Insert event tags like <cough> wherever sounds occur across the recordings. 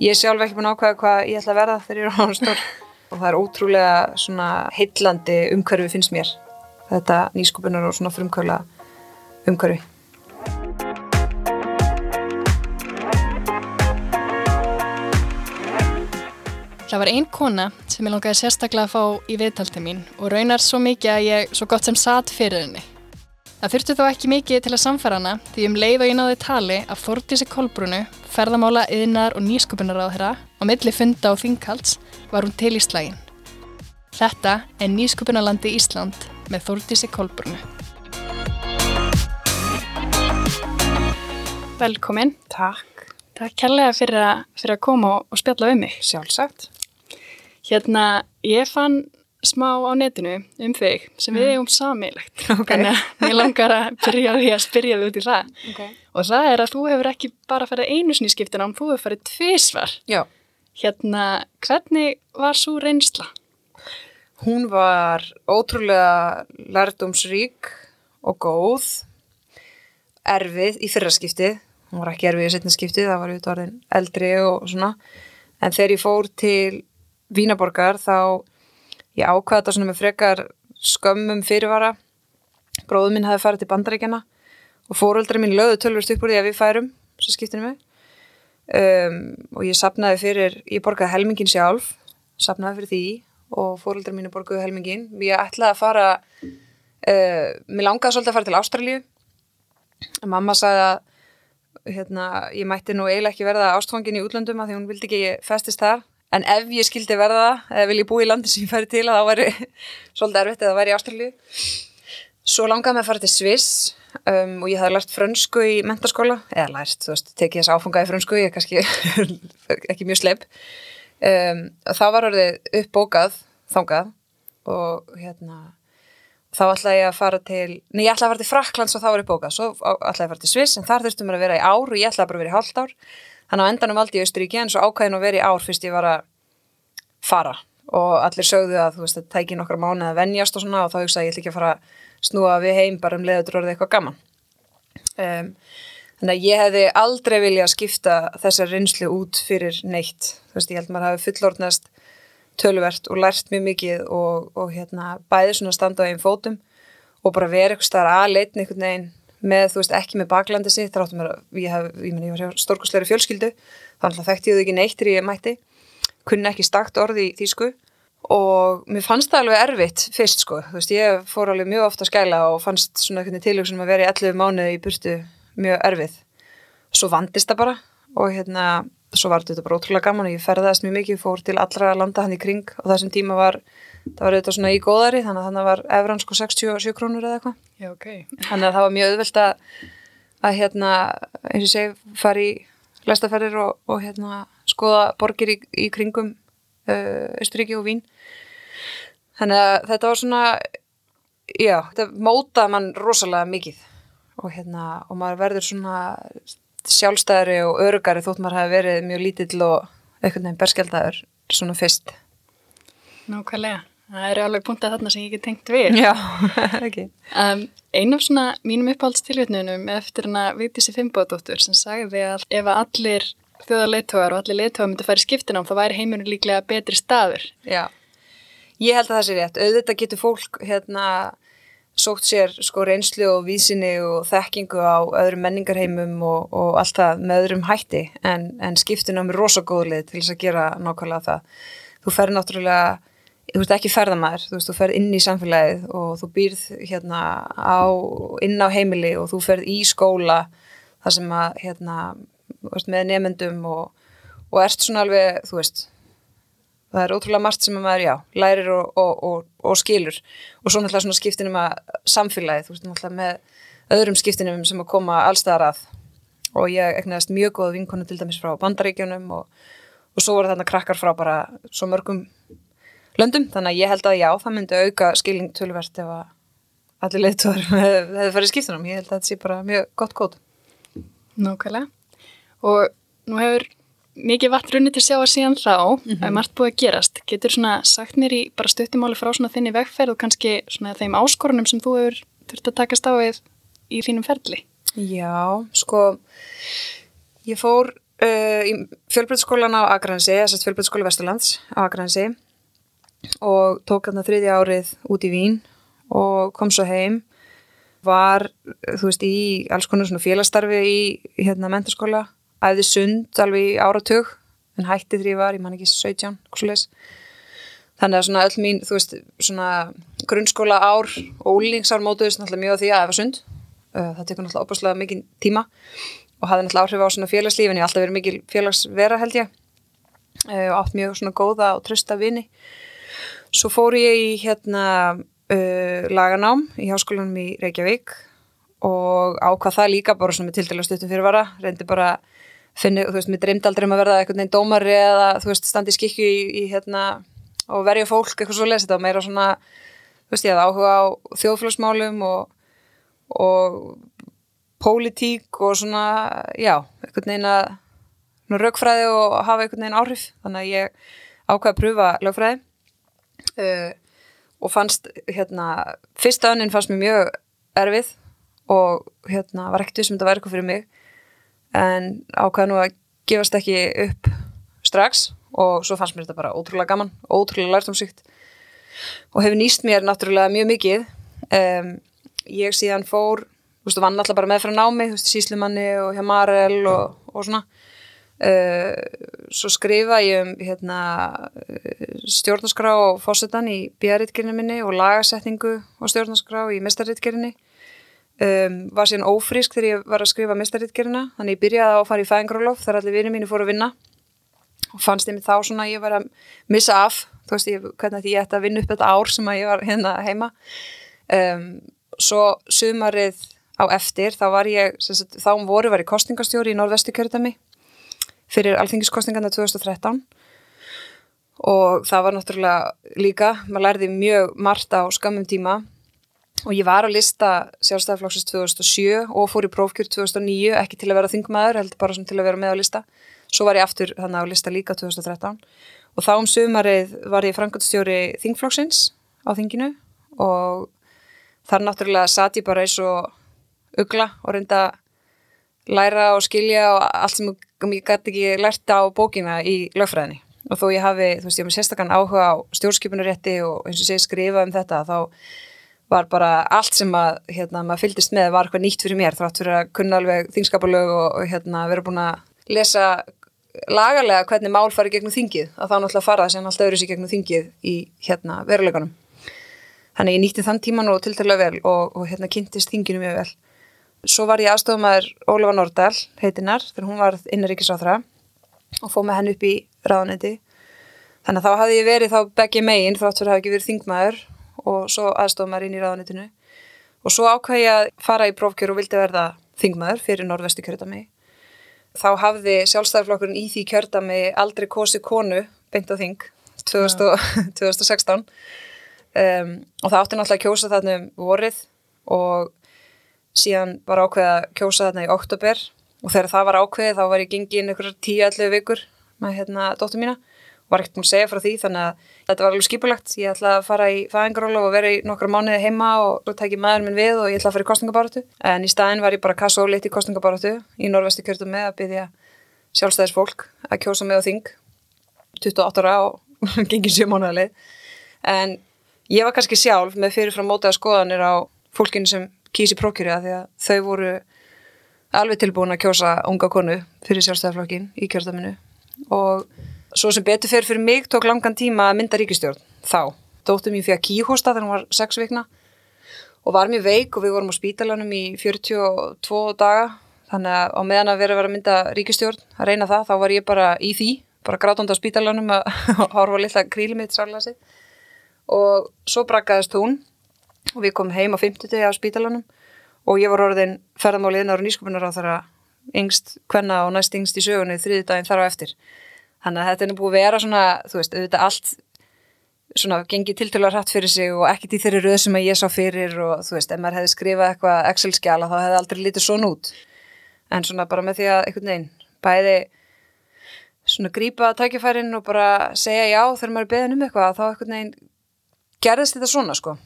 ég er sjálf ekki búin ákvæða hvað ég ætla að verða þegar ég er á stór. Og það er ótrúlega svona heillandi umhverfi finnst mér. Þetta nýskupunar og svona frumkvöla umhverfi. Það var ein kona sem ég langaði sérstaklega að fá í viðtalti mín og raunar svo mikið að ég svo gott sem satt fyrir henni. Það þurfti þó ekki mikið til að samfæra hana því um leið og ég náði tali að Þordísi Kolbrunu, ferðamála, yðnar og nýsköpunaráðherra á milli funda og þinghalds var hún til í slægin. Þetta er Nýsköpunarlandi Ísland með Þordísi Kolbrunu. Velkomin. Takk. Takk kærlega fyrir að, fyrir að koma og, og spjalla um mig. Sjálfsagt. Hérna, ég fann smá á netinu um þig sem við eigum samilegt <laughs> Ok. þannig að mér langar að byrja því að spyrja þig út í það Okay. og það er að þú hefur ekki bara farið einu sinni í skiptinám, þú hefur farið tvísvar Já. hérna, hvernig var svo reynsla? Hún var ótrúlega lærdómsrík og góð, erfið í fyrra skiptið, hún var ekki erfið í setna skiptið, það var auðvitað eldri og svona, en þegar ég fór til Vínaborgar þá ég ákvaða þetta svona með frekar skömmum fyrirvara, bróðu minn hafi farið til bandaríkjana og fóreldri mín lögðu tölvurst upp úr því að við færum, svo skiptinu mig, um, og ég sapnaði fyrir, ég borgaði helmingin sjálf, sapnaði fyrir því og fóreldrar mínu borguðu helmingin. Ég ætlaði að fara, uh, mér langaði svolítið að fara til Ástralíu. Mamma sagði að hérna, ég mætti nú eiginlega ekki verða ástfangin í útlöndum að því hún vildi ekki festist þar. En ef ég skildi verða eða vil ég búi í landi sem ég færi til, þá væri <laughs> svolítið erfitt eða væri í Ástralíu. Svo langaði mig að fara til Sviss um, og ég hafði lært frönsku í mentaskóla, eða lært, þú veist, tekið þess áfunga í frönsku, ég er kannski <laughs> ekki mjög sleip. Um, það var orðið uppbókað þangað og hérna þá ætlaði ég að fara til nei, ég ætlaði að fara til Fraklands og það var uppbókað svo ætlaði ég að fara til Sviss en þar þurftum mér að vera í ár og ég ætlaði bara að vera í hálft ár þannig á endanum valdi ég Austuríki en svo ákvæði nú að vera í ár fyrst ég var að fara. Og allir sögðu að þú veist þetta tæki nokkra mánuð að venjast og svona og þá hugsaði ég ekki að fara að snúa við heim bara um leiður orðið eitthvað gaman. Um, þannig að ég hefði aldrei vilja skipta þessar reynslu út fyrir neitt. Þú veist ég held maður hafi fullorðnast tölvert og lært mjög mikið og, og hérna bæði svona standa á einn fótum og bara vera eitthvað staðar aðleitn einhvern veginn með, þú veist, ekki með baklandi sitt, þar áttum mér að, ég hef, ég meni, ég var hjá stórkostleiri fjölskyldu, þannig að þekkti ég þau ekki neitt þegar ég mætti, kunni ekki stakt orði í þýsku og mér fannst það alveg erfitt fyrst, sko, þú veist, ég fór alveg mjög ofta að skæla og fannst svona einhvern tilhugsunum að vera í 11 mánuði í burtu mjög erfið. Svo vandist það bara og hérna, svo var þetta bara ótrúlega gaman og ég ferðaðist mjög mikið, fór til allra landa hann í kring og þessum tíma var, það var auðvitað svona í góðari, þannig að þannig var efran sko 67 krónur eða eitthvað. Já, ok. Þannig að það var mjög auðvelt að, að hérna, eins og segi, fara í lestaferðir og, og hérna, skoða borgir í, í kringum uh, Östuríki og Vín. Þannig að þetta var svona, já, þetta mótaði mann rosalega mikið og hérna, og maður verður svona sjálfstæðari og örugari þótt maður hafi verið mjög lítill og einhvern veginn berskjaldæður svona fyrst. Nákvæmlega. Það eru alveg punktað þarna sem ég get tengt við. Já, <laughs> ekki. Um, ein af svona mínum uppáhaldstilvitnunum eftir hana Vigdísi Fimboðdóttur sem sagði að ef að allir þjóðarleittógar og allir leittógar myndi fara í skiptinám þá væri heimurinn líklega betri staður. Já, ég held að það sé rétt. Auðvitað getur fólk hérna sótt sér sko reynslu og vísinni og þekkingu á öðrum menningarheimum og, og allt það með öðrum hætti en, en skiptinám er rosa góðlið til þess að gera nákvæmlega það. Þú fer náttúrulega, þú veist ekki ferðamæður, þú veist þú fer inn í samfélagið og þú býrð hérna á, inn á heimili og þú ferð í skóla þar sem að hérna, með nefendum og, og ert svona alveg, þú veist, það er ótrúlega margt sem að maður, já, lærir og, og, og, skilur. Og svo náttúrulega svona skiptinum að samfélagið, þú veist, náttúrulega með öðrum skiptinum sem að koma allstaðar að. Og ég egnaðist mjög góð vinkonu til dæmis frá bandaríkjunum og svo voru þarna krakkar frá bara svo mörgum löndum, þannig að ég held að já, það myndi auka skilning tölvert ef að allir leiðtóðar <laughs> hefði farið í skiptinum, ég held að þetta sé bara mjög gott kót. Nákvæmlega. Og nú hefur mikið vatn runni til sjáa síðan þá, mm -hmm. margt búið að gerast. Getur svona sagt mér í bara stuttimáli frá svona þinni vegferð og kannski svona þeim áskorunum sem þú hefur þurft að takast á við í þínum ferli? Já, sko, ég fór uh, í fjölbreytskólan á Akranesi, þess að fjölbreytskóla Vesturlands á Akranesi og tók þarna þriðja árið út í Vín og kom svo heim. Var, þú veist, í alls konar svona félagsstarfi í, hérna mentarskóla, æði sund alveg áratug, en hætti því var ég man ekki 17, hversulegs þannig að svona öll mín, þú veist svona grunnskóla ár og úlingsár mótuðist náttúrulega mjög á því að það var sund það tekur náttúrulega opaslega mikið tíma og hafði náttúrulega áhrif á svona félagslífin. Ég haf alltaf verið mikil félagsvera held ég. Og átt mjög svona góða og trösta vini svo fór ég í hérna uh, laganám í háskólanum í Reykjavík og ákvað það líka bara svona með tildela stuttum fyrirvara. Reyndi bara finni, þú veist, mér dreymdi aldrei um að verða eitthvað neinn dómari eða þú veist, standi skikju í, í hérna og verja fólk eitthvað svo lesið, var meira svona þú veist, ég hafði áhuga á þjóðfélagsmálum og, og pólitík og svona, já, eitthvað neina raukfræði og hafa eitthvað neina áhrif, þannig að ég ákvaði að pröfa lögfræði uh, og fannst hérna, fyrsta önnin fannst mér mjög erfið og hérna var ekkert við sem þetta væri eitthvað fyrir mig. En ákvaði nú að gefast ekki upp strax og svo fannst mér þetta bara ótrúlega gaman ótrúlega lært um síkt og hefur nýst mér náttúrulega mjög mikið. Um, ég síðan fór þú veist, vann alltaf bara með frá námi þú veist, síslumanni og hjá Marel og, og svona uh, svo skrifa ég um hérna, stjórnarskrá og fósettan í björritgerinu minni og lagasetningu og stjórnarskrá í mistarritgerinni um, var síðan ófrísk þegar ég var að skrifa mistarritgerina þannig ég byrjaði að fara í fæðingrólof þar allir vinið mínu fóru að vinna. Og fannst ég mig þá svona að ég var að missa af þú veist ég, hvernig ég ætti að vinna upp þetta ár sem að ég var hérna heima. Um, svo sumarið á eftir þá var ég sagt, þá um voru var ég kostningastjóri í norðvestu kjördami fyrir alþingiskostningarna 2013 og það var náttúrulega líka, maður lærði mjög margt á skamum tíma. Og ég var að lista sjálfstæðarflokksins 2007 og fór í prófkjör 2009 ekki til að vera þingmaður, heldur bara til að vera með á lista. Svo var ég aftur þannig á lista líka 2013 og þá um sömarið var ég frangöldstjóri þingflokksins á þinginu. Og þar náttúrulega satt ég bara eins og ugla og reynda læra og skilja og allt sem ég gæti ekki lært á bókina í lögfræðinni. Og þó ég hafi, þú veist, ég hef með sérstakann áhuga á stjórnskipunarétti og eins og sé skrifa um þetta þá var bara allt sem að, hérna, maður fyldist með var eitthvað nýtt fyrir mér þrátt fyrir að kunna alveg þingskapalög og, og hérna, vera búin að lesa lagalega hvernig mál fari gegnum þingið. Að þá náttúrulega fara það sem alltaf öðru sér gegnum þingið í hérna veruleganum þannig ég nýtti þann tíman og tiltalega vel og, og hérna kynntist þinginu mjög vel svo var ég aðstofamæður Ólafa Nordal heitinnar þegar hún var innaríkisáþra og fóð með henn upp í ráðanetti þannig að þá hafði ég verið þá begge megin að hafa ekki verið þingmaður og svo aðstofamæður inn í ráðanettinu og svo ákvæði ég að fara í prófkjör og vildi verða þingmaður fyrir norðvestu kjörðami þá hafði sjálfstæðarflokkurinn í því kjördami aldrei kosi konu beint á þing 2000, ja. 2016 um, og það átti náttúrulega að kjósa þarna um vorið og síðan var ákveð að kjósa þarna í oktober og þegar það var ákveð þá var ég gengið inn ykkur 10-11 vikur með hérna dóttur mína. Var ekkert múin að segja frá því þannig að þetta var alveg skipulagt. Ég ætla að fara í fæðingaróla og vera í nokkra mánuði heima og svo tæk ég maður minn við og ég ætla að fara í kostningabáratu en í staðin var ég bara kassa og liti í kostningabáratu í norvesti kjörtum með að byggja sjálfstæðis fólk að kjósa með á þing. 28 ára og <laughs> gengið 7 mánuðalið en ég var kannski sjálf með fyrirfram mótaða skoðanir á fólkinu sem kýsi prókjurja því að þau voru alveg tilbúin að kjósa unga konu fyrir sjálfstæðarflokkin í kjörtaminu og Svo sem betur fyrir fyrir mig tók langan tíma að mynda ríkistjórn þá. Dóttum ég fyrir kíhósta þegar hún var 6 vikna og var mjög veik og við vorum á spítalanum í 42 daga. Þannig að á meðan að vera að vera að mynda ríkistjórn að reyna það, þá var ég bara í því bara grátond á spítalanum að <laughs> horfa litla kríli mitt sárlega og svo brakkaðist hún og við komum heim á 50 degi á spítalanum og ég var orðin ferðamálið inn ára nýsköpunar á þara yngst hvenna og næst yngst í sögunni þriði daginn þar á eftir Þannig að þetta er búið að vera svona, þú veist, auðvitað allt svona gengið tiltölu hratt fyrir sig og ekkert í þeirri röð sem að ég sá fyrir og þú veist, ef maður hefði skrifað eitthvað Excel-skjala þá hefði aldrei lítið svona út. En svona bara með því að einhvern veginn bæði svona grípa tækifærin og bara segja já þegar maður er beðin um eitthvað þá einhvern veginn gerðist þetta svona sko.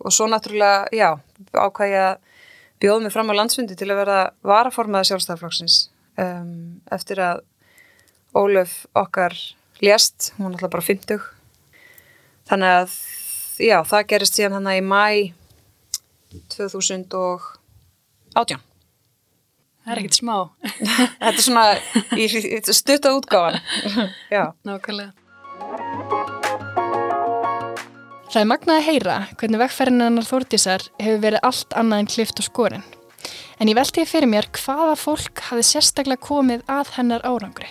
Og svo náttúrulega, já, ákvæði að bjóð mig fram á landsfundi til að vera varaformaða sjálfstæðarflokksins um, eftir að Ólöf okkar lést, hún var alltaf bara 50 þannig að já, það gerist síðan hann í mæ 2018 Það er ekkert smá. <laughs> Þetta er svona í, í stutta útgáfan <laughs> Já, Nákvæmlega. Það er magnað að heyra hvernig vegferðin hennar Þórdísar hefur verið allt annað en klift og skorin. En ég velti fyrir mér hvaða fólk hafi sérstaklega komið að hennar árangri.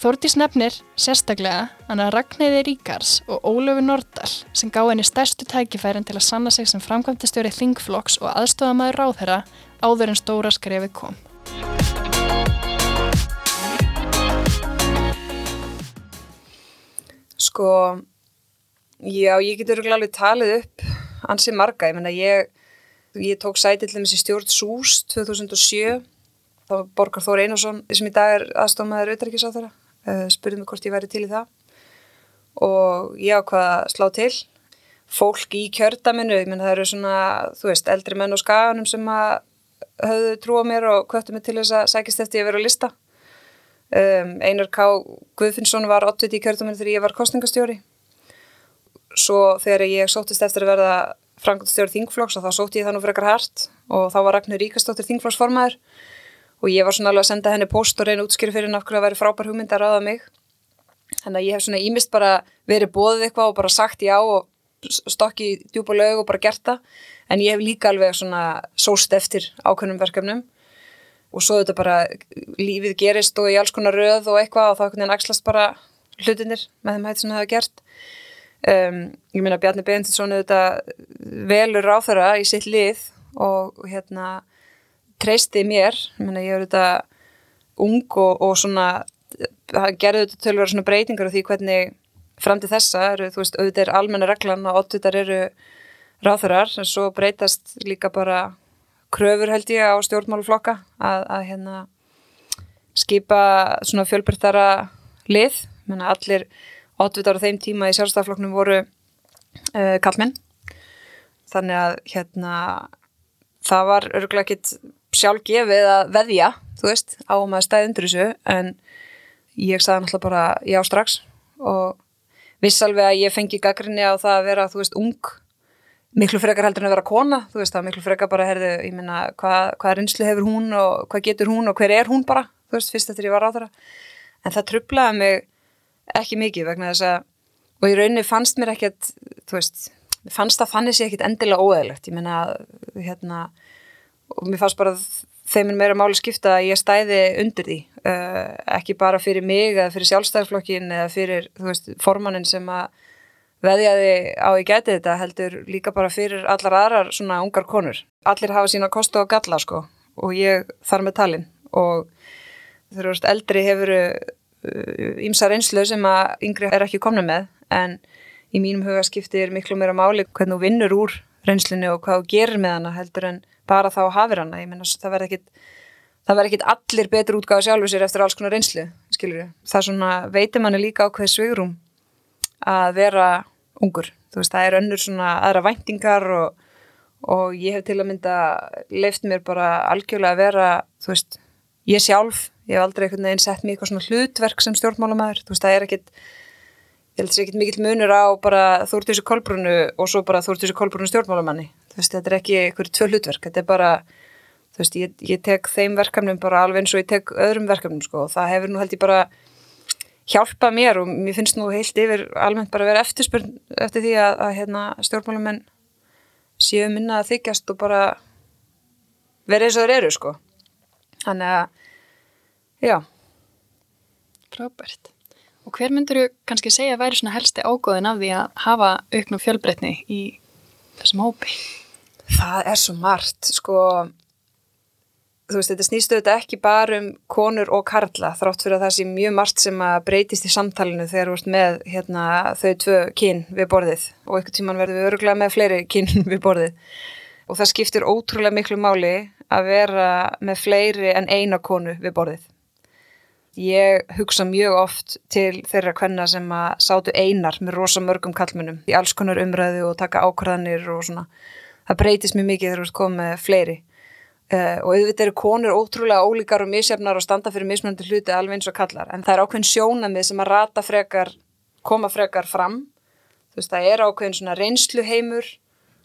Þórdís nefnir sérstaklega hann að Ragnæði Ríkars og Ólöfu Nordal sem gá henni stærstu tækifærin til að sanna sig sem framkvæmtastjóri Þingflokks og aðstofamæður ráðherra áður en stóra skrefið kom. sko já, ég getur alveg talið upp ansi marga, ég menna ég ég tók sæti til þess í stjórn SÚS 2007 þá Borgar Þór Einarsson sem í dag er aðstofmaður auðverkisáþara, uh, spurði mig hvort ég væri til í það. Og ég ákvaða að slá til? Fólk í kjördaminu, ég menna það eru svona þú veist, eldri menn og skaganum sem að höfðu trú á mér og kvöttu mig til þess að sækist eftir ég að vera á lista. Um, Einar K. Guðfinnsson var 80 í kjördaminu þegar ég var kostningastjóri svo þegar ég sóttist eftir að verða frangandstjóri þingflokks og þá sótti ég það nú frekar hart. Og þá var Ragnar Ríkastóttir þingflokksformaður. Og ég var svona alveg að senda henni post og reyna útskýri fyrir henni af hverju að væri frábær hugmynd að ráða mig. Þannig að ég hef svona ímist bara verið bóðið eitthvað og bara sagt já og stokki djúpa lög og bara gert það. En ég hef líka alveg svona sóst eftir ákveðnum verkefnum. Og svo þetta bara lífið gerist og í alls konar röð og eitthvað og þá einhvern veginn axlast bara hlutinir með þeim hætti sem það hafa gert um, ég meina Bjarni Beintinsson auðvitað velur ráþara í sitt lið og hérna treysti mér, ég meina ég er auðvitað ung og, og svona gerði auðvitað tölvara svona breytingar á því hvernig fram til þessa eru, þú veist, auðvitað er almenna reglan og oddvitar eru ráþarar en svo breytast líka bara kröfur held ég á stjórnmáluflokka að, að hérna skipa svona fjölbyrtara lið, ég meina allir oddvitar á þeim tíma í sjálfstafloknum voru uh, kallmenn þannig að hérna það var örgulega ekkit sjálf gefið að veðja, þú veist, á maður stæð undir þessu. En ég sagði náttúrulega bara já strax. Og viss alveg að ég fengi gaggrinni á það að vera, þú veist, ung. Miklu frekar heldur en að vera kona þú veist, það miklu frekar bara, herðu, ég minna hvað, hvað reynslu hefur hún og hvað getur hún og hver er hún bara, þú veist, fyrst eftir ég var á þeirra en það trublaði mig ekki mikið vegna þess að og í rauninni fannst mér ekkert þú veist, fannst það fannir sér ekkert endilega óeðlegt, ég meina hérna, og mér fannst bara þeim er meira máli skipta að ég stæði undir því, uh, ekki bara fyrir mig eða fyrir sjálfstæðarflokkin eða fyrir, þú veist, formannin sem að veðjaði á ég geti þetta heldur líka bara fyrir allar aðrar svona ungar konur. Allir hafa sína kostu og galla sko og ég þar með talin. Og þú veist eldri hefur ímsa reynslu sem að yngri er ekki komna með en í mínum hugaskipti er miklu meira máli hvernig þú vinnur úr reynslunni og hvað þú gerir með hana heldur en bara þá hafir hana. Ég menna það verð ekkit það verð ekkit allir betur útgáða sjálfur sér eftir alls konar reynslu, skilur ég. Það svona veitir manni líka ákveð svigrum að vera ungur. Þú veist, það er önnur svona aðra væntingar og, og ég hef til að mynda leift mér bara algjörlega að vera, þú veist, ég sjálf, ég hef aldrei einhvern veginn sett mér eitthvað svona hlutverk sem stjórnmálamæður, þú veist, það er ekkit, ég held að það er ekkit mikill munur á bara þessu kolbrunu og svo bara þessu kolbrunu stjórnmálamanni. Þú veist, þetta er ekki einhverju tvö hlutverk, þetta er bara, þú veist, ég, ég tek þeim verkefnum bara alveg eins og ég tek öðrum verkefnum, sko, og það hefur nú held ég bara hjálpa mér og mér finnst nú heilt yfir almennt bara að vera eftirspurn eftir því að, að hérna, stjórnmálamenn séu minna að þykjast og bara vera eins og þeir eru sko. Þannig að já, Frábært. Og hver myndur þú kannski segja að væri svona helsti ágóðin af því að hafa auknum fjölbreytni í þessum hópi? það er svo margt sko þú veist, þetta snýstu þetta ekki bara um konur og karla, þrátt fyrir að það sé mjög margt sem að breytist í samtalinu þegar þú ert með hérna, þau tvö kyn við borðið og einhvern tíman verður við öruglega með fleiri kyn <laughs> við borðið og það skiptir ótrúlega miklu máli að vera með fleiri en eina konu við borðið. Ég hugsa mjög oft til þeirra kvenna sem að sátu einar með rosa mörgum kallmunum í alls konar umræðu og taka ákvarðanir og svona. Það breytist mjög mikið þegar þú ert komið fleiri. Uh, og auðvitað eru konur ótrúlega ólíkar og misjafnar og standa fyrir mismunandi hluti alveg eins og kallar en það er ákveðin sjónamið sem að rata frekar, koma frekar fram. Þú veist það er ákveðin svona reynsluheimur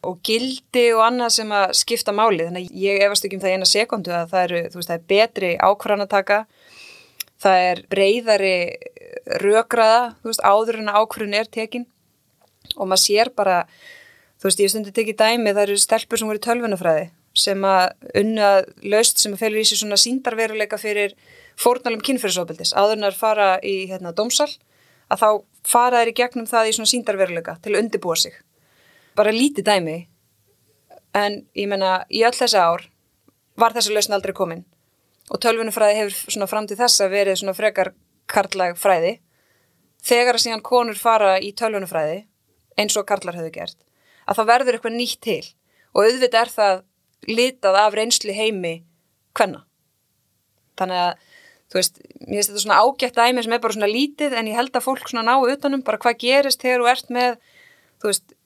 og gildi og annað sem að skipta máli. Þannig að ég efast ekki um það eina sekundu að það eru, þú veist það er betri ákvarðanataka það er breyðari rökraða, þú veist áður en ákvarðun er tekin. Og maður sér bara, þú veist ég stundi tekið dæmi það eru stelpur sem voru í tölvunafræði sem að unna löst sem að felur í sig svona síndarveruleika fyrir fórnalum kynferðisofbildis áður en að fara í hérna, dómsal að þá fara þeir í gegnum það í svona síndarveruleika til að undibúa sig. Bara lítið dæmi en ég menna í öll þessi ár var þessi lausn aldrei komin og tölvunufræði hefur svona fram til þessa verið svona frekar karlæg fræði. Þegar að síðan konur fara í tölvunufræði eins og karlar hefur gert að það verður eitthvað nýtt til. Og auðvitað er það litað af reynsli heimi hvenna. Þannig að, þú veist, mér finnst þetta svona ágætt dæmi sem er bara svona lítið en ég held að fólk svona ná utanum bara hvað gerist þegar þú ert með, þú veist,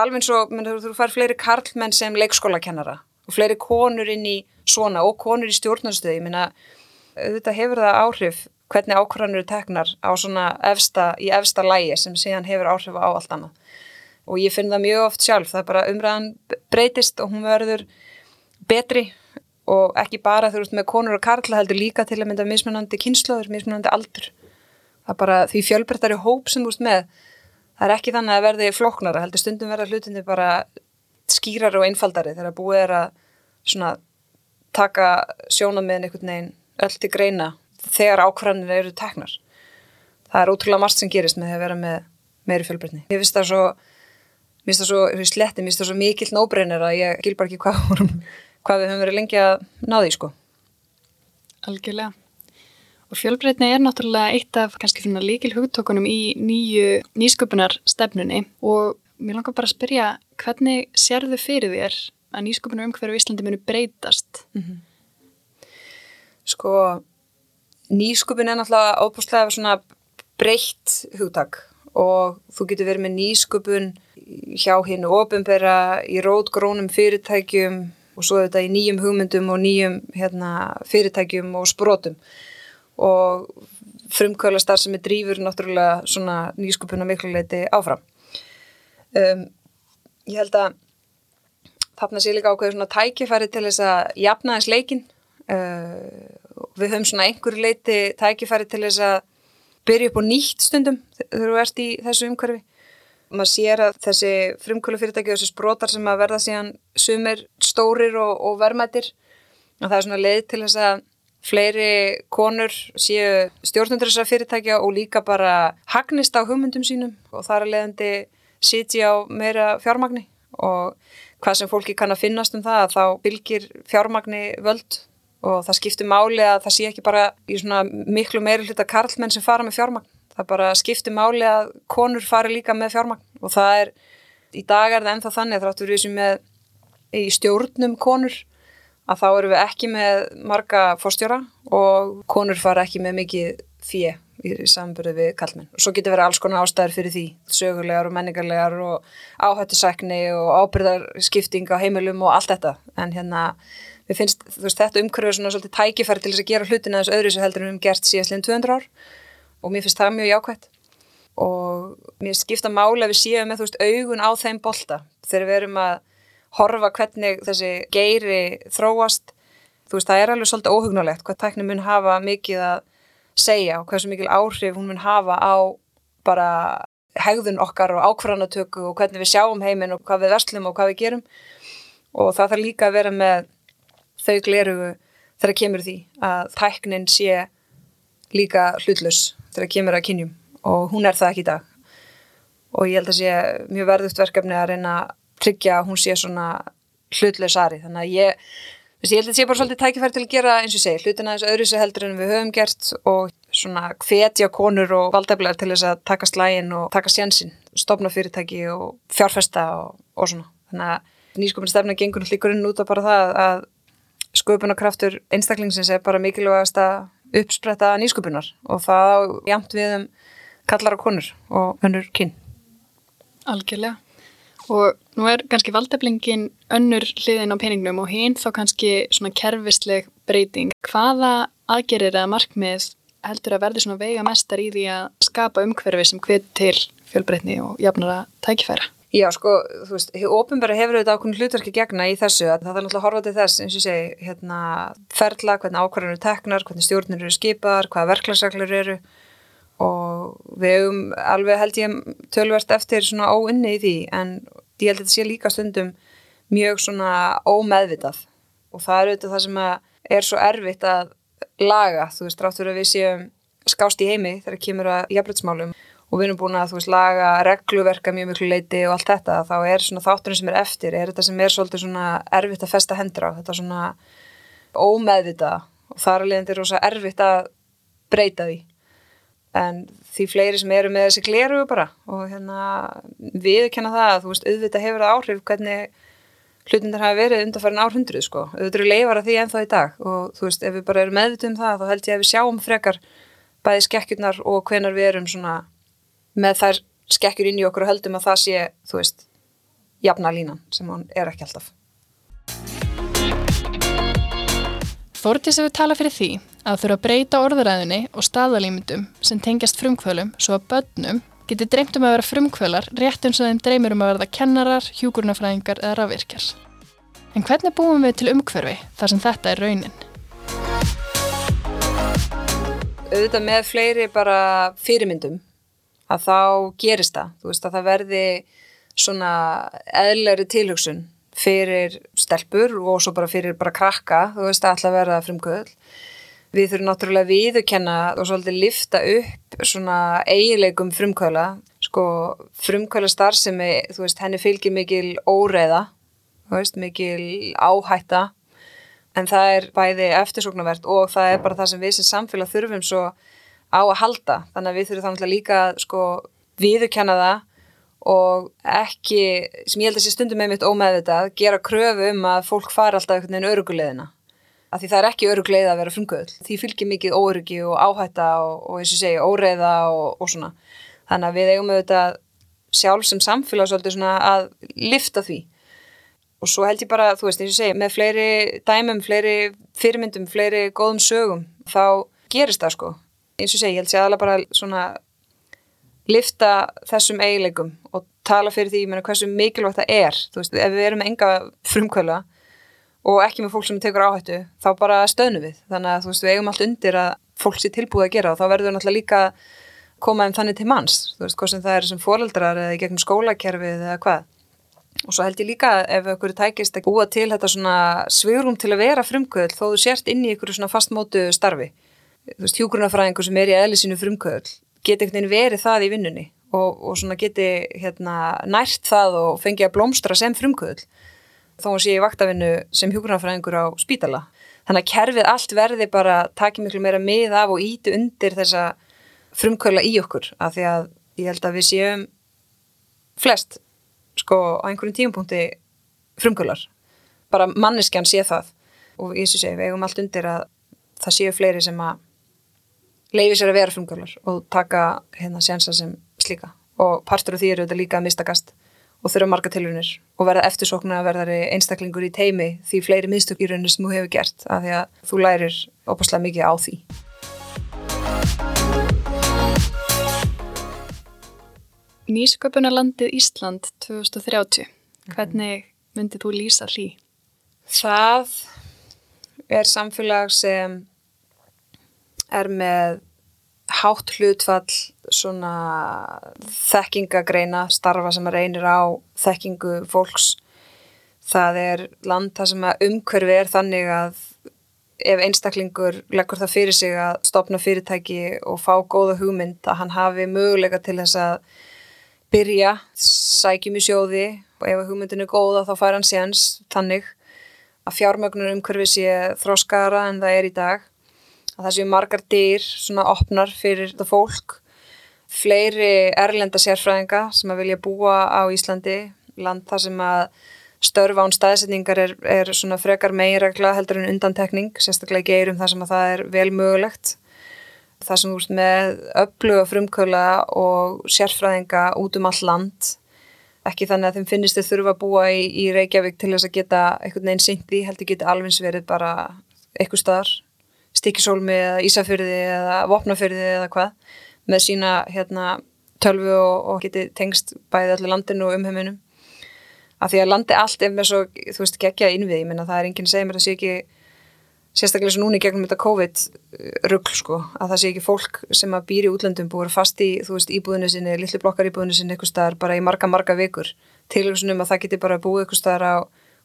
alveg svo, menn, þú fær fleiri karlmenn sem leikskólakennara og fleiri konur inn í svona og konur í stjórnarstöði, ég minna, þetta hefur það áhrif hvernig ákvarðanur teknar á svona efsta, í efsta lægi sem síðan hefur áhrif á allt annað. Og ég finn það mjög oft sjálf, það er bara umræðan breytist og hún verður betri og ekki bara þú veist með konur og karla heldur líka til að mynda mismunandi kynnslóður, mismunandi aldur. Það er bara því fjölbrettari hóp sem þú veist með, það er ekki þannig að verði floknara, heldur stundum verða hlutindi bara skýrar og einfaldari þegar búið er að svona taka sjónamiðin einhvern veginn öll til greina þegar ákvarðanir eru teknar það er ótrúlega margt sem gerist með að vera með meiri fjölbrettni. Ég finnst það svo mér finnst það svo sletti, mér finnst það svo mikill nóbrennir að ég gil bara ekki hvað hvað við höfum verið lengi að ná því sko. Algjörlega. Og fjölbreytni er náttúrulega eitt af kannski líkil hugtökunum í nýju nýsköpunar stefnunni og mér langar bara að spyrja hvernig sérðu fyrir þér að nýsköpunar umhverju í Íslandi munu breytast? Mm -hmm. Sko, nýsköpun er náttúrulega óbúslega svona breytt hugtak og þú getur verið með nýsköpun hjá hinn ofinbera í rótgrónum fyrirtækjum og svo þetta í nýjum hugmyndum og nýjum hérna, fyrirtækjum og sprótum og frumkvöla starf sem er drífur náttúrulega svona nýskupuna miklu leiti áfram. Um, ég held að þarna sé líka ákveður svona tækifæri til þess að jafna þess leikin. Uh, við höfum svona einhverju leiti tækifæri til þess að byrja upp á nýtt stundum þegar þú ert í þessu umhverfi maður sér að þessi frumkvölufyrirtæki og þessi sprótar sem að verða síðan sumir stórir og, og verðmættir og það er svona leið til þess að fleiri konur séu stjórnundur þessar fyrirtækja og líka bara hagnist á hugmyndum sínum og þar að leiðandi sitji á meira fjármagni og hvað sem fólki kann að finnast um það að þá bylgir fjármagni völd og það skiptir máli að það sé ekki bara í svona miklu meiri hluta karlmenn sem fara með fjármagn. Það bara skiptir máli að konur fari líka með fjármagn og það er, í dag er það ennþá þannig að þráttur við sem með í stjórnum konur að þá eru við ekki með marga fórstjóra og konur fara ekki með mikið fíi í samburði við kallmenn svo getur verið alls konar ástæður fyrir því sögulegar og menningarlegar og áhættisækni og ábyrðarskipting á heimilum og allt þetta. En hérna við finnst veist, þetta umhverfið svona svolítið tækifæri til þess að gera hlutina þess öðru sem heldur við um gert síðast 200 ár. Og mér finnst það mjög jákvæmt og mér skipta máli að við séum með þú veist augun á þeim bolta. Þegar við erum að horfa hvernig þessi geiri þróast þú veist það er alveg svolítið óhugnulegt hvað tækni mun hafa mikið að segja og hversu mikil áhrif hún mun hafa á bara hegðun okkar og ákvarðanatöku og hvernig við sjáum heiminn og hvað við verslum og hvað við gerum. Og það þarf líka að vera með þau glerugu þegar kemur því að tæknin sé líka hlutlus þegar kemur að kynjum og hún er það ekki í dag. Og ég held að sé mjög verðuft verkefni að reyna að tryggja að hún sé svona hlutleysari þannig að ég, þessi, ég held að sé bara svolítið tækifæri til að gera eins og segi hlutina þessu öðru sér heldur en við höfum gert og svona hvetja konur og valdeflar til þess að taka slægin og taka sjansin, stopna fyrirtæki og fjárfesta og, og svona þannig að nýskopin stefna gengur líkur inn út á bara það að sköpunarkraftur einstaklingsins er bara mikilvægast að uppspretta nýsköpunar og það jæmt við um kallar og konur og önnur kyn. Algjörlega. Og nú er kannski valdeflingin önnur hliðin á peningnum og hinn þá kannski svona kerfisleg breyting. Hvaða aðgerir eða markmið heldur að verði svona veiga mestar í því að skapa umhverfi sem hvið til fjölbreytni og jafnara tækifæra? Já, sko, þú veist, ofinbæra hefur auðvitað ákveðin hlutverki gegna í þessu að það er náttúrulega að horfa til þess, eins og segi, hérna, ferla, hvernig ákvarðanur eru teknar, hvernig stjórnir eru skipar, hvaða verklagsreglur eru og við hefum alveg held ég tölvert eftir svona óinni í því en ég held að þetta sé líka stundum mjög svona ómeðvitað. Og það er auðvitað það sem er svo erfitt að laga, þú veist, ráttur að við séum skást í heimi þegar kemur að jafnbryttsmálum og við erum búin að þú veist laga regluverka mjög miklu leiti og allt þetta þá er svona þátturinn sem er eftir er þetta sem er svolítið svona erfitt að festa hendur á þetta svona ómeðvita og þar alveg er rosa erfitt að breyta því en því fleiri sem eru með þessi gleru bara. Og hérna við kenna það að þú veist auðvitað hefur það áhrif hvernig hlutindar hafa verið undanfærin árhundruð sko. Auðvitað eru leifar að því ennþá í dag. Og þú veist ef við bara erum meðvitum það þá held ég að við sjáum frekar bæði skekkjurnar og hvenar við erum svona með þær skekkjur inn í okkur og höldum að það sé, þú veist, jafna línan sem hann er ekki alltaf. Þórtís hefur talað fyrir því að þurfa að breyta orðuræðinni og staðalýmyndum sem tengjast frumkvölum svo að börnum geti dreymt um að vera frumkvölar rétt eins og þeim dreymir um að verða kennarar, hjúkurnafræðingar eða rafvirkjar. En hvernig búum við til umhverfi þar sem þetta er raunin? Auðvitað með fleiri bara fyrirmyndum að þá gerist það, þú veist að það verði svona eðlæri tilhugsun fyrir stelpur og svo bara fyrir bara krakka, þú veist að alltaf verða frumkvöld. Við þurfum náttúrulega viðukenna og svolítið lifta upp svona eiginleikum frumkvöla, sko frumkvöla starfsemi, þú veist henni fylgir mikil óreða, þú veist mikil áhætta. En það er bæði eftirsóknarvert og það er bara það sem við sem samfélag þurfum svo á að halda. Þannig að við þurfum þannig líka sko viðurkenna það og ekki, sem ég held að sé stundum með mitt ómeðvitað, gera kröfu um að fólk fara alltaf einhvern veginn örugulegðina af því það er ekki örugulegð að vera frumkvöld því fylgir mikið óörugi og áhætta og, og eins og segja óreiða og, og svona. Þannig að við eigum auðvitað sjálf sem samfélag svolítið svona að lifta því. Og svo held ég bara, þú veist, eins og segja, með fleiri dæmum, fleiri fyrirmyndum, fleiri góðum sögum, þá gerist það sko. Eins og segi, ég held sér aðalega bara svona lifta þessum eiginleikum og tala fyrir því menna, hversu mikilvægt það er. Þú veist, ef við erum enga frumkvöla og ekki með fólk sem tekur áhættu þá bara stöðnum við, þannig að þú veist, við eigum allt undir að fólk sé tilbúið að gera og þá verður náttúrulega líka koma um þannig til manns, þú veist, hvað sem það er sem fóreldrar eða gegnum skólakerfið eða hvað. Og svo held ég líka ef okkur tækist að búa til þetta svona svigrum til að vera frumkvöld þó þú sért inn í ykkur svona fastmótu starfi. Þú veist, hjúgrunafræðingur sem er í eðlisínu frumkvöld geti einhvern veginn verið það í vinnunni og, og svona geti hérna, nært það og fengi að blómstra sem frumkvöld þá sé ég vaktavinnu sem hjúgrunafræðingur á spítala. Þannig að kerfið allt verði bara takið miklu meira mið af og íti undir þessa frumkvöla í okkur af því að ég held að við séum flest sko á einhverjum tíumpunkti frumkvölar bara manneskjan sé það. Og ég sé við eigum allt undir að það séu fleiri sem að leiði sér að vera frumkvölar og taka hérna sénsa sem slíka. Og partur af því eru þetta líka að mistakast og þurfa marga tilrunir og verða eftirsokna að verða einstaklingur í teimi því fleiri miðstök í rauninu sem þú hefur gert af því að þú lærir opaslega mikið á því. Nýsköpunarlandið Ísland 2030, hvernig myndið þú lýsa hlý? Það er samfélag sem er með hátt hlutfall svona þekkingagreina starfa sem reynir á þekkingu fólks. Það er land það sem umhverfi er þannig að ef einstaklingur leggur það fyrir sig að stopna fyrirtæki og fá góða hugmynd að hann hafi möguleika til þess að byrja, sækjum í sjóði og ef hugmyndin er góða þá fær hann séns þannig að fjármögnur umhverfi sé þróskara en það er í dag. Að það séu margar dýr svona opnar fyrir þetta fólk fleiri erlenda sérfræðinga sem að vilja búa á Íslandi land þar sem að störfa án staðsetningar er, er svona frekar megiregla heldur en undantekning sérstaklega geirum þar sem að það er vel mögulegt. Þar sem úr með öfluga frumkvöla og sérfræðinga út um all land ekki þannig að þeim finnist þau þurfa að búa í, í Reykjavík til þess að geta einhvern veginn sýnt því, heldur geta alveg verið bara eitthvað staðar. Stikisólmi eða Ísafyrði eða Vopnafyrði eða hvað með sína hérna, tölvu og, og geti tengst bæði allir landinu og umheiminum. Af því að landi allt er með svo, þú veist, gegja innvið, ég minna það er enginn segja mér að sé ekki sérstaklega svo núni gegnum þetta COVID-rugg sko, að það sé ekki fólk sem að býri útlöndum búið fast í, þú veist, íbúðinu sinni, lillu blokkar íbúðinu sinni eitthvað staðar bara í marga, marga vikur. Til þess að það geti bara búið eitthvað staðar á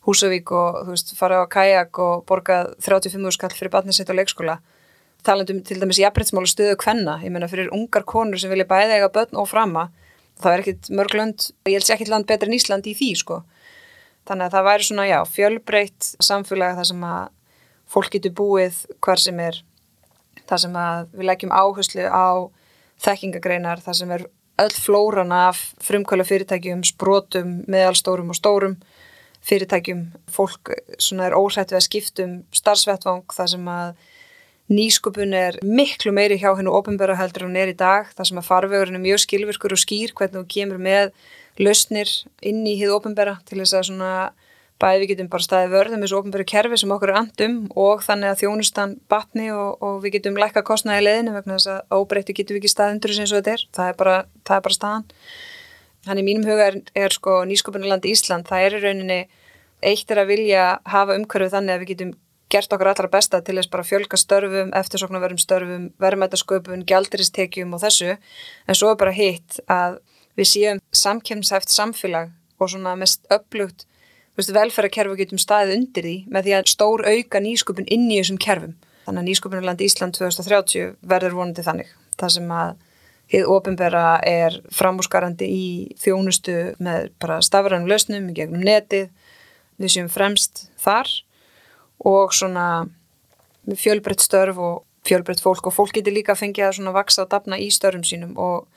Húsavík og, þú veist, fara á kajak og borgað 35 skall fyrir barnið sitt á leikskóla talandum til dæmis jafnbryttsmálu stöðu kvenna, ég menna fyrir ungar konur sem vilja bæða eiga börn og frama það er ekkit mörg lönd, ég held sér ekkit land betur en Ísland í því sko. Þannig að það væri svona, já, fjölbreytt samfélag þar sem að fólk getur búið hver sem er þar sem að við leggjum áherslu á þekkingagreinar, þar sem er öll flóran af frumkvæla fyrirtækjum, sprótum, meðalstórum og stórum fyrirtækjum, fólk svona er óhætt við að skiptum starfsvettvang þar sem að nýskupun er miklu meiri hjá hennu ofinbæra heldur hún er í dag, þar sem að farvegurinn er mjög skilvirkur og skýr hvernig hún kemur með lausnir inn í hið ofinbæra til þess að svona bæði við getum bara staðið vörðum þessu ofnbæru kerfi sem okkur er andum og þannig að þjónustan batni og, og við getum lækka kostnaði leðinu vegna þess að óbreytti getum við ekki staðundur og þetta er, það er bara, það er bara staðan. Þannig mínum huga er, er sko nýsköpunarlandi Ísland, það er í rauninni eitt er að vilja hafa umhverfið þannig að við getum gert okkar allra besta til þess bara fjölka störfum, eftirsoknaverðum störfum, verðmætasköpun, gjaldiristekjum og þessu, en svo er bara hitt að við séum samkemshæft samfélag og svona mest upplugt velferðarkerfi getum staðið undir því með því að stór auka nýsköpun inn í þessum kerfum. Þannig að nýsköpunarland Ísland 2030 verður vonandi þannig. Það sem að hið ofinbera er framúsgarandi í þjónustu með bara stafranum lausnum gegnum netið, við séum fremst þar og svona fjölbreytt störf og fjölbreytt fólk. Og fólk getur líka að fengja að svona vaksa og dapna í störfum sínum. Og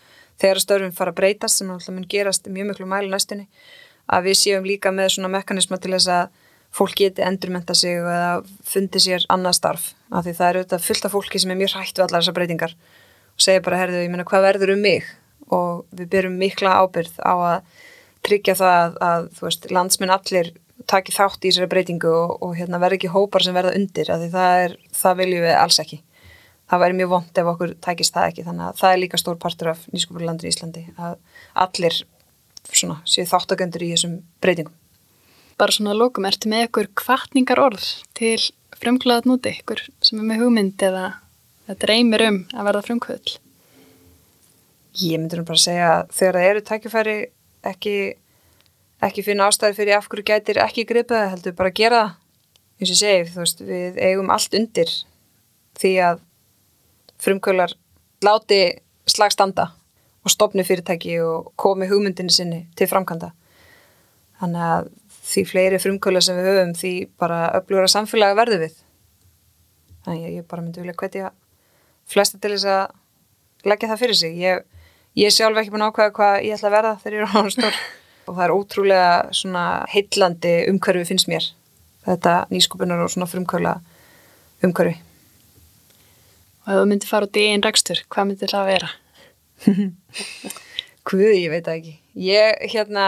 þegar störfum fara að breytast sem alltaf mun gerast mjög miklu mælu næstunni að við séum líka með svona mekanisma til þess að fólk geti endurmenta sig eða fundi sér annað starf. Af því það eru þetta fullt af fólki sem er mjög hrætt við allar þessar breytingar og segja bara, herðu, ég menna, hvað verður um mig? Og við byrjum mikla ábyrð á að tryggja það að, að veist, landsminn allir taki þátt í þessari breytingu og, og hérna verður ekki hópar sem verða undir af því það er, það viljum við alls ekki það væri mjög vond ef okkur tækist það ekki þannig að það er líka stór partur af nýskupurlandur í Íslandi að allir svona, séu þáttakendur í þessum breytingum. Bara svona lókum, ertu með ykkur kvartningar orð til frumkvæðat núti, ykkur sem er með hugmynd eða dreymir um að verða frumkvæðul? Ég myndur bara að segja að þegar það eru tækifæri ekki, ekki finna ástæði fyrir af hverju gætir ekki gripaði, heldur bara að gera. Eins og segi, þú veist, við eigum allt undir því að frumkvæðlar láti slagstanda og stopni fyrirtæki og komi hugmyndinu sinni til framkvæmda. Þannig að því fleiri frumkvöla sem við höfum því bara öflugra samfélagi verðu við. Þannig að ég bara myndi vilja hvetja flesta til þess að leggja það fyrir sig. Ég, ég sjálf ekki búin ákvæða hvað ég ætla að verða þegar ég er á stór <laughs> og það er ótrúlega svona heitlandi umhverfi finnst mér. Þetta nýskupunar og svona frumkvöla umhverfi. Og ef þú myndi fara út í einn rekstur, hvað myndi það að vera? <laughs> Guð, ég veit ekki. Ég, hérna,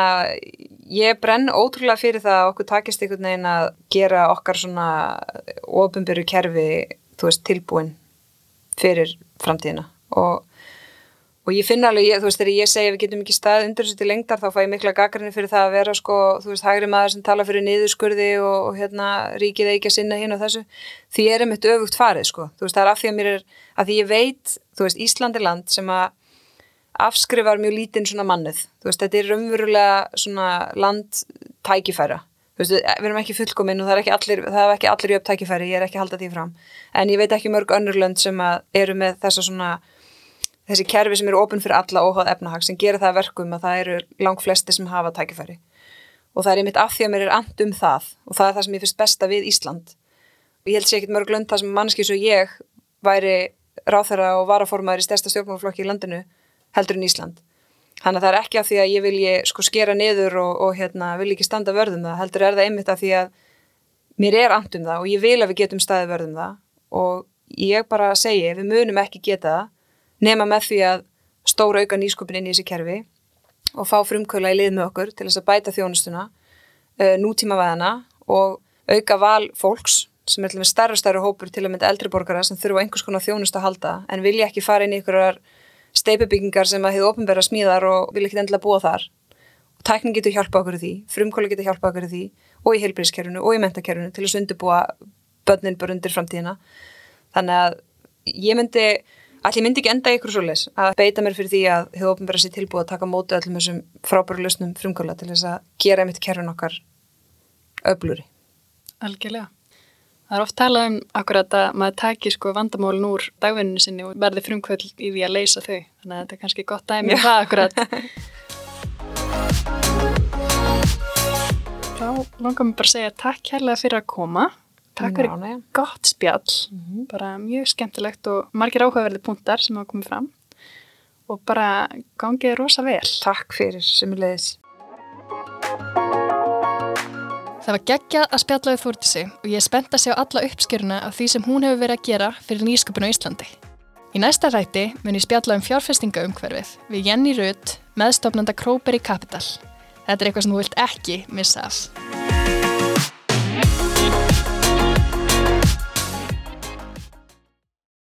ég brenn ótrúlega fyrir það að okkur takist einhvern veginn að gera okkar svona ofinbyrju kerfi, þú veist, tilbúin fyrir framtíðina og, og ég finna alveg, ég, þú veist, þegar ég segi við getum ekki stað undir þessu til lengdar, þá fæ ég mikla gaggrinni fyrir það að vera, sko, þú veist, hægri maður sem tala fyrir niðurskurði og, og hérna, ríkið ekki að sinna hinn og þessu, því ég er um eitt öfugt farið, sko, þú veist, það er af því að mér er, að því ég veit, þú veist, Íslandi land sem að afskrifar mjög lítinn svona mannið þú veist, þetta er raunverulega svona landtækifæra. Þú veist, við erum ekki fullkominn og það er ekki allir það er ekki allir jöfn tækifæri, ég er ekki að halda því fram. En ég veit ekki mörg önnurlönd sem eru með þessa svona þessi kerfi sem eru ofinn fyrir alla óháð efnahag sem gerir það verkum að það eru lang flesti sem hafa tækifæri. Og það er einmitt af því að mér er and um það og það er það sem ég finnst besta við Ísland. Og ég held sér ekkit mörg lönd það sem mannski svo ég væri ráþæra og varaformaður í stærsta stjórnmálflokki í landinu heldur en Ísland. Þannig að það er ekki af því að ég vilji sko skera niður og, og hérna, vil ekki standa vörðum það, heldur er það einmitt af því að mér er andum það og ég vil að við getum staði vörðum það. Og ég bara segi, við munum ekki geta það nema með því að stóra auka nýskupin inn í þessi kerfi og fá frumkvöla í lið með okkur til þess að bæta þjónustuna, uh, nútíma veðana og auka val fólks sem er til með starra starra hópur til að mynda eldri borgara sem þurfa einhvers konar þjónust að halda en vilja ekki fara inn í einhverjar steipubyggingar sem að hefur ofnbæra smíðar og vilja ekki endilega búa þar. Og tækning getur hjálpa okkur í því, frumkvöla getur hjálpa okkur í því og í heilbríðskerfunu og í mentakerfunu til að sundubúa börnin bara undir framtíðina. Þannig að ég myndi Allir myndi ekki enda ykkur svo les að beita mér fyrir því að hefur ofnbæra sér tilbúið að taka móti öllum þessum frábæru lausnum frumkvöla til þess að gera mitt kerfin okkar öbluri. Algjörlega. Það er oft talað um akkurat að maður taki sko vandamálun úr dagvinninu sinni og verði frumkvöld í því að leysa þau. Þannig að þetta er kannski gott dæmi um það akkurat. <laughs> Þá langar mér bara að segja takk kærlega fyrir að koma. Takk fyrir Ánægja. gott spjall, bara mjög skemmtilegt og margir áhugaverði punktar sem hafa komið fram og bara gangið rosa vel. Takk fyrir sem er leiðis. Það var geggjað að spjalla við Þúrdísi og ég er spennt að sjá alla uppskjöruna af því sem hún hefur verið að gera fyrir nýsköpun á Íslandi. Í næsta rætti mun ég spjalla um fjárfestingaumhverfið við Jenny Rudd, meðstofnanda Króperi Capital. Þetta er eitthvað sem þú vilt ekki missa af.